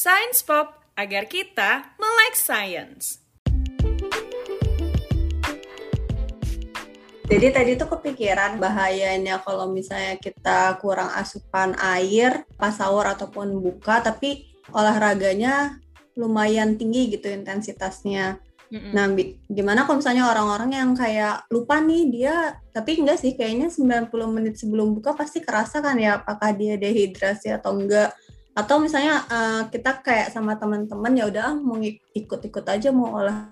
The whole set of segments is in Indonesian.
Science Pop agar kita melek science. Jadi tadi tuh kepikiran bahayanya kalau misalnya kita kurang asupan air pas sahur ataupun buka, tapi olahraganya lumayan tinggi gitu intensitasnya. Mm-hmm. Nah, gimana kalau misalnya orang-orang yang kayak lupa nih dia, tapi enggak sih, kayaknya 90 menit sebelum buka pasti kerasa kan ya apakah dia dehidrasi atau enggak. Atau misalnya uh, kita kayak sama teman-teman ya udah mau ikut-ikut aja mau olah.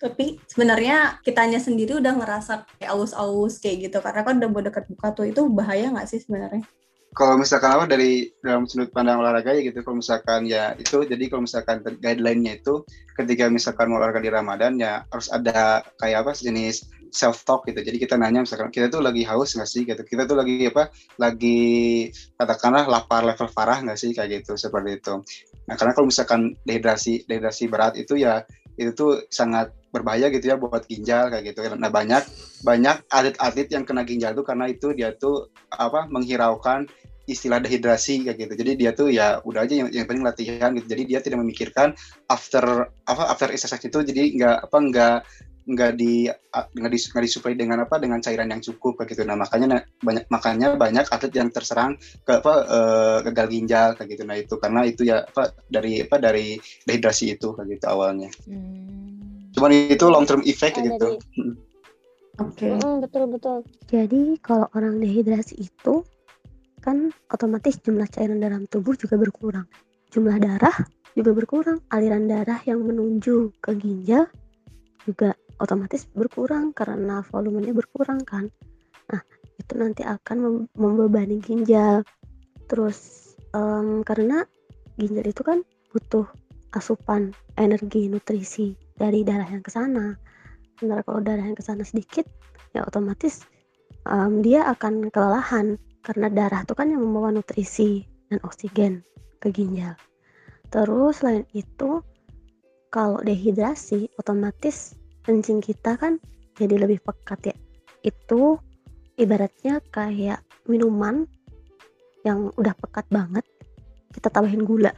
Tapi sebenarnya kitanya sendiri udah ngerasa kayak aus-aus kayak gitu karena kan udah mau dekat buka tuh itu bahaya nggak sih sebenarnya? Kalau misalkan apa dari dalam sudut pandang olahraga ya gitu, kalau misalkan ya itu jadi kalau misalkan guideline-nya itu ketika misalkan olahraga di Ramadan ya harus ada kayak apa sejenis self talk gitu. Jadi kita nanya misalkan kita tuh lagi haus nggak sih gitu. Kita tuh lagi apa? Lagi katakanlah lapar level parah nggak sih kayak gitu seperti itu. Nah, karena kalau misalkan dehidrasi dehidrasi berat itu ya itu tuh sangat berbahaya gitu ya buat ginjal kayak gitu. Nah banyak banyak atlet-atlet yang kena ginjal tuh karena itu dia tuh apa menghiraukan istilah dehidrasi kayak gitu. Jadi dia tuh ya udah aja yang, yang penting latihan gitu. Jadi dia tidak memikirkan after apa after exercise itu jadi nggak apa nggak nggak di nggak di nggak disuplai dengan apa dengan cairan yang cukup kayak gitu nah makanya banyak makanya banyak atlet yang terserang ke apa uh, gagal ginjal kayak gitu nah itu karena itu ya apa dari apa dari dehidrasi itu kayak gitu awalnya hmm. cuman itu long term effect kayak gitu hmm. oke okay. mm, betul betul jadi kalau orang dehidrasi itu kan otomatis jumlah cairan dalam tubuh juga berkurang. Jumlah darah juga berkurang. Aliran darah yang menuju ke ginjal juga otomatis berkurang karena volumenya berkurang kan. Nah itu nanti akan membebani ginjal. Terus um, karena ginjal itu kan butuh asupan energi nutrisi dari darah yang ke sana. Sementara kalau darah yang ke sana sedikit ya otomatis um, dia akan kelelahan karena darah itu kan yang membawa nutrisi dan oksigen ke ginjal. Terus selain itu kalau dehidrasi otomatis kencing kita kan jadi lebih pekat ya. Itu ibaratnya kayak minuman yang udah pekat banget kita tambahin gula.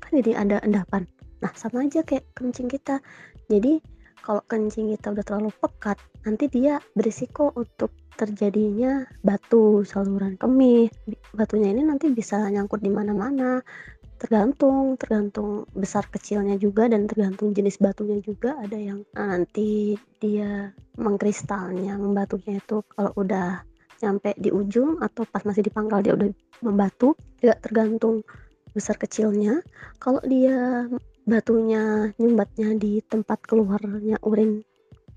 Kan jadi ada endapan. Nah sama aja kayak kencing kita. Jadi kalau kencing kita udah terlalu pekat nanti dia berisiko untuk terjadinya batu saluran kemih. Batunya ini nanti bisa nyangkut di mana-mana. Tergantung tergantung besar kecilnya juga dan tergantung jenis batunya juga. Ada yang nanti dia mengkristalnya membatunya itu kalau udah nyampe di ujung atau pas masih di pangkal dia udah membatu juga tergantung besar kecilnya. Kalau dia batunya nyumbatnya di tempat keluarnya urin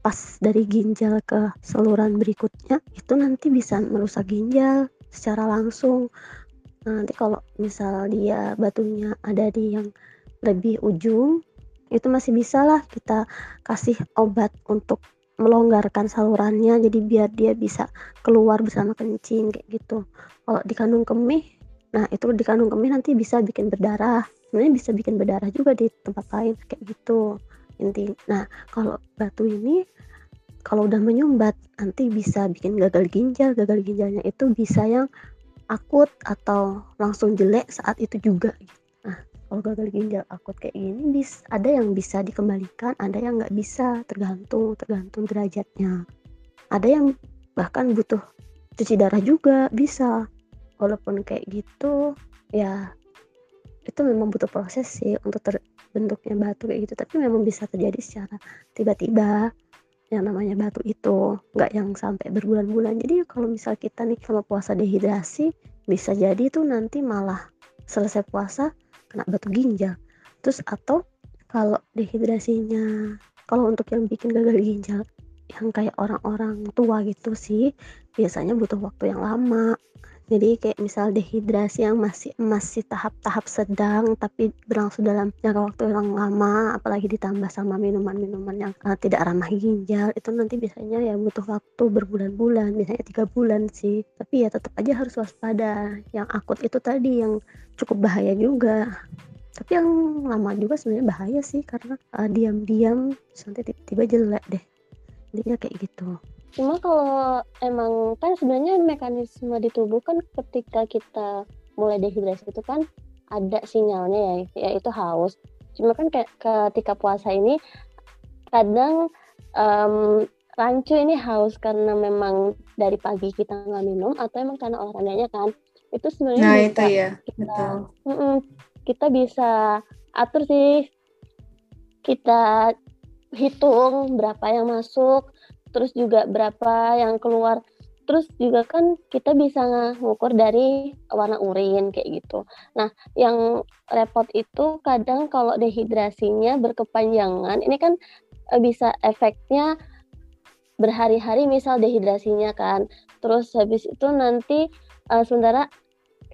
pas dari ginjal ke saluran berikutnya itu nanti bisa merusak ginjal secara langsung. Nah, nanti kalau misal dia batunya ada di yang lebih ujung itu masih bisa lah kita kasih obat untuk melonggarkan salurannya jadi biar dia bisa keluar bersama kencing kayak gitu. Kalau di kandung kemih nah itu di kandung kemih nanti bisa bikin berdarah sebenarnya bisa bikin berdarah juga di tempat lain kayak gitu. Inti nah kalau batu ini kalau udah menyumbat nanti bisa bikin gagal ginjal. Gagal ginjalnya itu bisa yang akut atau langsung jelek saat itu juga. Nah kalau gagal ginjal akut kayak gini bis ada yang bisa dikembalikan ada yang nggak bisa. Tergantung tergantung derajatnya. Ada yang bahkan butuh cuci darah juga bisa. Walaupun kayak gitu ya itu memang butuh proses sih untuk terbentuknya batu kayak gitu. Tapi memang bisa terjadi secara tiba-tiba yang namanya batu itu nggak yang sampai berbulan-bulan. Jadi kalau misal kita nih sama puasa dehidrasi bisa jadi tuh nanti malah selesai puasa kena batu ginjal. Terus atau kalau dehidrasinya kalau untuk yang bikin gagal ginjal yang kayak orang-orang tua gitu sih biasanya butuh waktu yang lama jadi kayak misal dehidrasi yang masih masih tahap-tahap sedang tapi berlangsung dalam jangka waktu yang lama apalagi ditambah sama minuman-minuman yang uh, tidak ramah ginjal itu nanti biasanya ya butuh waktu berbulan-bulan biasanya tiga bulan sih. Tapi ya tetap aja harus waspada. Yang akut itu tadi yang cukup bahaya juga. Tapi yang lama juga sebenarnya bahaya sih karena uh, diam-diam nanti tiba-tiba jelek deh. Intinya kayak gitu Cuma kalau emang kan sebenarnya mekanisme di tubuh kan ketika kita mulai dehidrasi itu kan ada sinyalnya ya yaitu haus. Cuma kan kayak ketika puasa ini kadang um, rancu ini haus karena memang dari pagi kita nggak minum atau emang karena olahraganya kan. Itu sebenarnya nah bisa itu ya. kita betul. Mm -mm, kita bisa atur sih. Kita hitung berapa yang masuk terus juga berapa yang keluar terus juga kan kita bisa ngukur dari warna urin kayak gitu. Nah, yang repot itu kadang kalau dehidrasinya berkepanjangan, ini kan e, bisa efeknya berhari-hari misal dehidrasinya kan. Terus habis itu nanti uh, sementara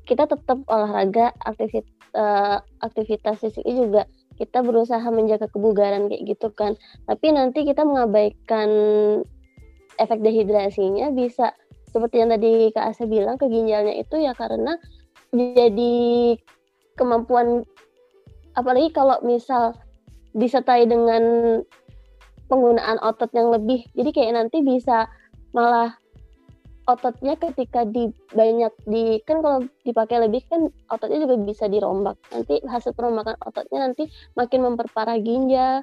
kita tetap olahraga, aktivitas uh, aktivitas fisik juga kita berusaha menjaga kebugaran kayak gitu kan. Tapi nanti kita mengabaikan efek dehidrasinya bisa seperti yang tadi Kak Asa bilang ke ginjalnya itu ya karena jadi kemampuan apalagi kalau misal disertai dengan penggunaan otot yang lebih jadi kayak nanti bisa malah ototnya ketika di banyak di kan kalau dipakai lebih kan ototnya juga bisa dirombak nanti hasil perombakan ototnya nanti makin memperparah ginjal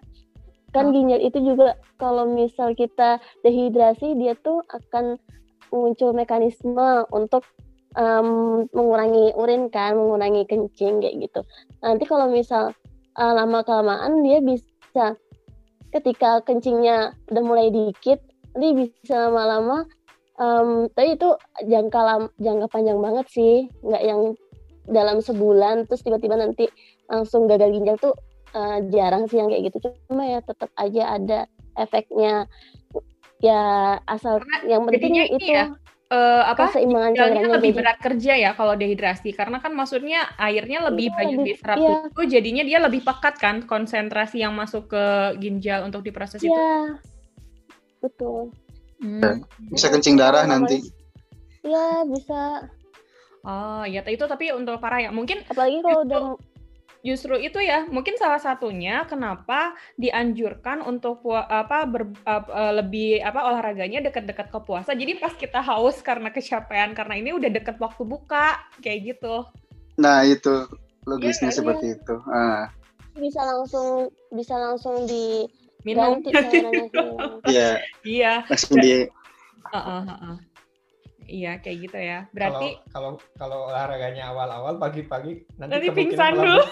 kan oh. ginjal itu juga kalau misal kita dehidrasi dia tuh akan muncul mekanisme untuk um, mengurangi urin kan, mengurangi kencing kayak gitu. Nanti kalau misal uh, lama kelamaan dia bisa ketika kencingnya udah mulai dikit, nanti bisa lama-lama. Um, tapi itu jangka lam, jangka panjang banget sih, nggak yang dalam sebulan terus tiba-tiba nanti langsung gagal ginjal tuh uh, jarang sih yang kayak gitu. Cuma ya tetap aja ada efeknya ya asal karena yang penting itu ya, uh, apa keseimbangan cairannya lebih berat kerja ya kalau dehidrasi karena kan maksudnya airnya lebih iya, banyak diserap iya. tubuh jadinya dia lebih pekat kan konsentrasi yang masuk ke ginjal untuk diproses iya. itu betul hmm. bisa kencing darah nanti Iya bisa oh ya itu tapi untuk para yang mungkin apalagi kalau udah justru itu ya mungkin salah satunya kenapa dianjurkan untuk apa ber, uh, lebih apa olahraganya dekat-dekat ke puasa jadi pas kita haus karena kecapean karena ini udah deket waktu buka kayak gitu nah itu logisnya ya, seperti ya. itu ah. bisa langsung bisa langsung di minum iya iya langsung di uh, uh, uh, uh. Iya kayak gitu ya. Berarti kalau kalau, kalau olahraganya awal-awal pagi-pagi nanti, nanti pingsan dulu.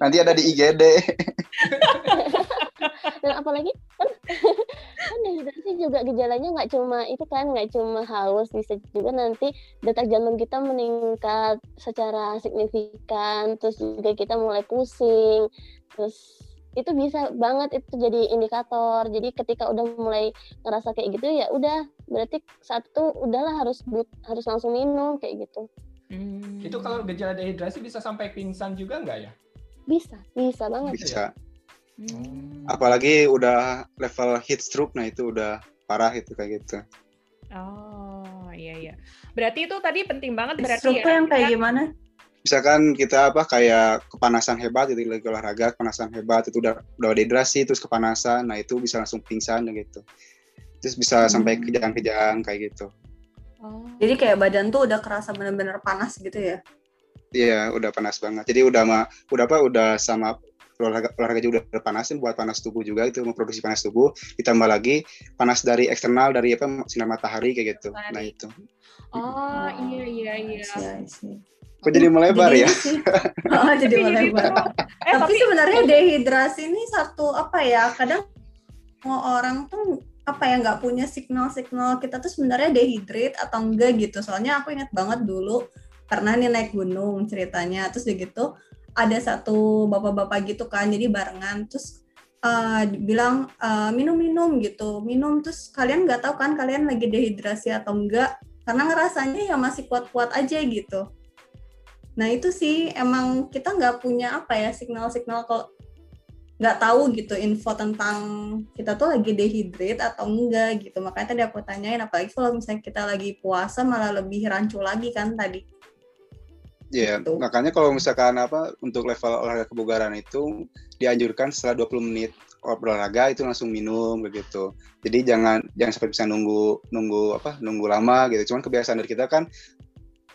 nanti ada di IGD. Dan apalagi kan kan dehidrasi juga gejalanya nggak cuma itu kan nggak cuma haus bisa juga nanti detak jantung kita meningkat secara signifikan terus juga kita mulai pusing terus itu bisa banget itu jadi indikator. Jadi ketika udah mulai ngerasa kayak gitu ya udah berarti saat itu udahlah harus but, harus langsung minum kayak gitu. Hmm. itu kalau gejala dehidrasi bisa sampai pingsan juga nggak ya? Bisa bisa banget. Bisa hmm. apalagi udah level heat stroke nah itu udah parah itu kayak gitu. Oh iya iya. Berarti itu tadi penting banget berarti stroke ya, yang kayak gimana? Misalkan kita apa kayak kepanasan hebat gitu lagi olahraga kepanasan hebat itu udah udah dehidrasi terus kepanasan nah itu bisa langsung pingsan gitu. Terus bisa hmm. sampai kejang-kejang kayak gitu. Oh. jadi kayak badan tuh udah kerasa benar-benar panas gitu ya? Iya udah panas banget. Jadi udah ma udah apa udah sama olahraga, olahraga juga udah panasin buat panas tubuh juga itu memproduksi panas tubuh ditambah lagi panas dari eksternal dari apa sinar matahari kayak gitu nah itu oh iya iya iya Kok jadi melebar ya? oh, jadi melebar. Eh, tapi, sebenarnya dehidrasi ini satu apa ya? Kadang mau orang tuh apa ya nggak punya signal-signal kita tuh sebenarnya dehydrate atau enggak gitu. Soalnya aku ingat banget dulu pernah nih naik gunung ceritanya. Terus gitu ada satu bapak-bapak gitu kan, jadi barengan. Terus uh, bilang uh, minum-minum gitu, minum terus kalian nggak tahu kan kalian lagi dehidrasi atau enggak karena ngerasanya ya masih kuat-kuat aja gitu. Nah itu sih emang kita nggak punya apa ya signal-signal kalau nggak tahu gitu info tentang kita tuh lagi dehydrate atau enggak gitu. Makanya tadi aku tanyain apalagi kalau misalnya kita lagi puasa malah lebih rancu lagi kan tadi Iya, yeah, gitu. makanya kalau misalkan apa untuk level olahraga kebugaran itu dianjurkan setelah 20 menit olahraga itu langsung minum begitu. Jadi jangan jangan sampai bisa nunggu nunggu apa nunggu lama gitu. Cuman kebiasaan dari kita kan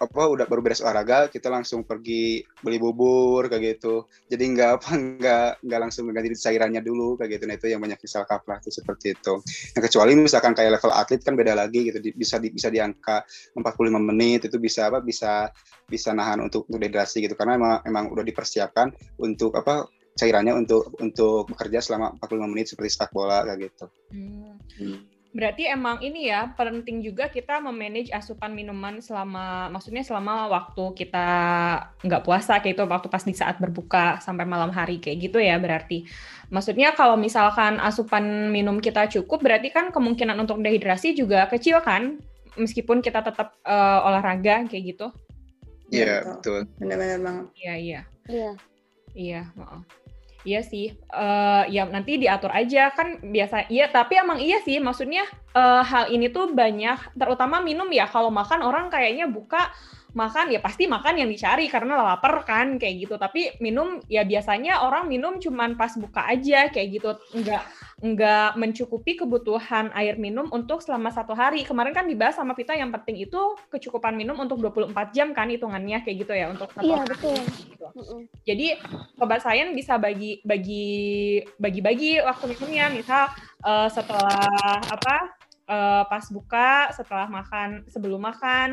apa udah baru beres olahraga kita langsung pergi beli bubur kayak gitu jadi nggak apa nggak nggak langsung mengganti cairannya dulu kayak gitu nah itu yang banyak misal lah itu seperti itu nah kecuali misalkan kayak level atlet kan beda lagi gitu bisa di, bisa di angka 45 menit itu bisa apa bisa bisa nahan untuk, untuk dehidrasi gitu karena emang emang udah dipersiapkan untuk apa cairannya untuk untuk bekerja selama 45 menit seperti sepak bola kayak gitu. Hmm. Hmm. Berarti emang ini ya penting juga kita memanage asupan minuman selama maksudnya selama waktu kita nggak puasa kayak itu waktu pas di saat berbuka sampai malam hari kayak gitu ya berarti. Maksudnya kalau misalkan asupan minum kita cukup berarti kan kemungkinan untuk dehidrasi juga kecil kan meskipun kita tetap uh, olahraga kayak gitu. Iya, yeah, betul. Benar-benar banget. Iya, iya. Iya. Iya, maaf. Iya sih, uh, ya nanti diatur aja kan biasa. Iya, tapi emang iya sih, maksudnya uh, hal ini tuh banyak, terutama minum ya. Kalau makan orang kayaknya buka makan ya pasti makan yang dicari karena lapar kan kayak gitu tapi minum ya biasanya orang minum cuman pas buka aja kayak gitu enggak enggak mencukupi kebutuhan air minum untuk selama satu hari kemarin kan dibahas sama Vita yang penting itu kecukupan minum untuk 24 jam kan hitungannya kayak gitu ya untuk satu iya, hari betul. gitu. jadi sobat sains bisa bagi bagi bagi bagi waktu minumnya misal uh, setelah apa uh, pas buka setelah makan sebelum makan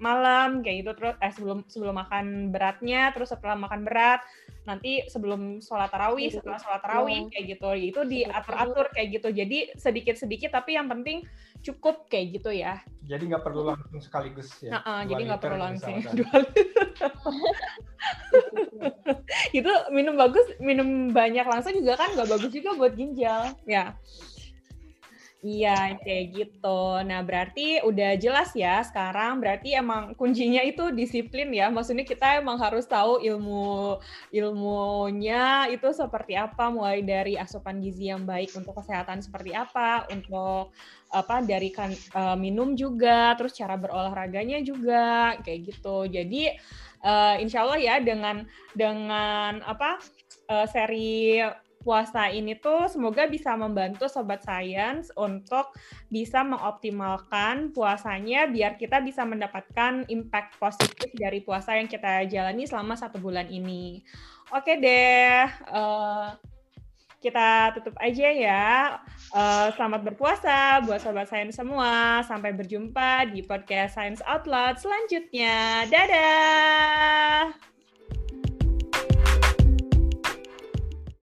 malam kayak gitu terus eh sebelum sebelum makan beratnya terus setelah makan berat nanti sebelum sholat tarawih iya. setelah sholat tarawih kayak gitu. Itu diatur atur kayak gitu. Jadi sedikit sedikit tapi yang penting cukup kayak gitu ya. Jadi nggak perlu langsung sekaligus ya nah, uh, jadi nggak perlu langsung itu minum bagus minum banyak langsung juga kan nggak bagus juga buat ginjal. Ya Iya, kayak gitu. Nah, berarti udah jelas ya sekarang berarti emang kuncinya itu disiplin ya. Maksudnya kita emang harus tahu ilmu ilmunya itu seperti apa mulai dari asupan gizi yang baik untuk kesehatan seperti apa, untuk apa dari kan uh, minum juga, terus cara berolahraganya juga kayak gitu. Jadi uh, insya Allah ya dengan dengan apa uh, seri puasa ini tuh semoga bisa membantu sobat sains untuk bisa mengoptimalkan puasanya biar kita bisa mendapatkan impact positif dari puasa yang kita jalani selama satu bulan ini. Oke deh, uh, kita tutup aja ya. Uh, selamat berpuasa buat sobat sains semua. Sampai berjumpa di podcast Science Out Loud selanjutnya. Dadah!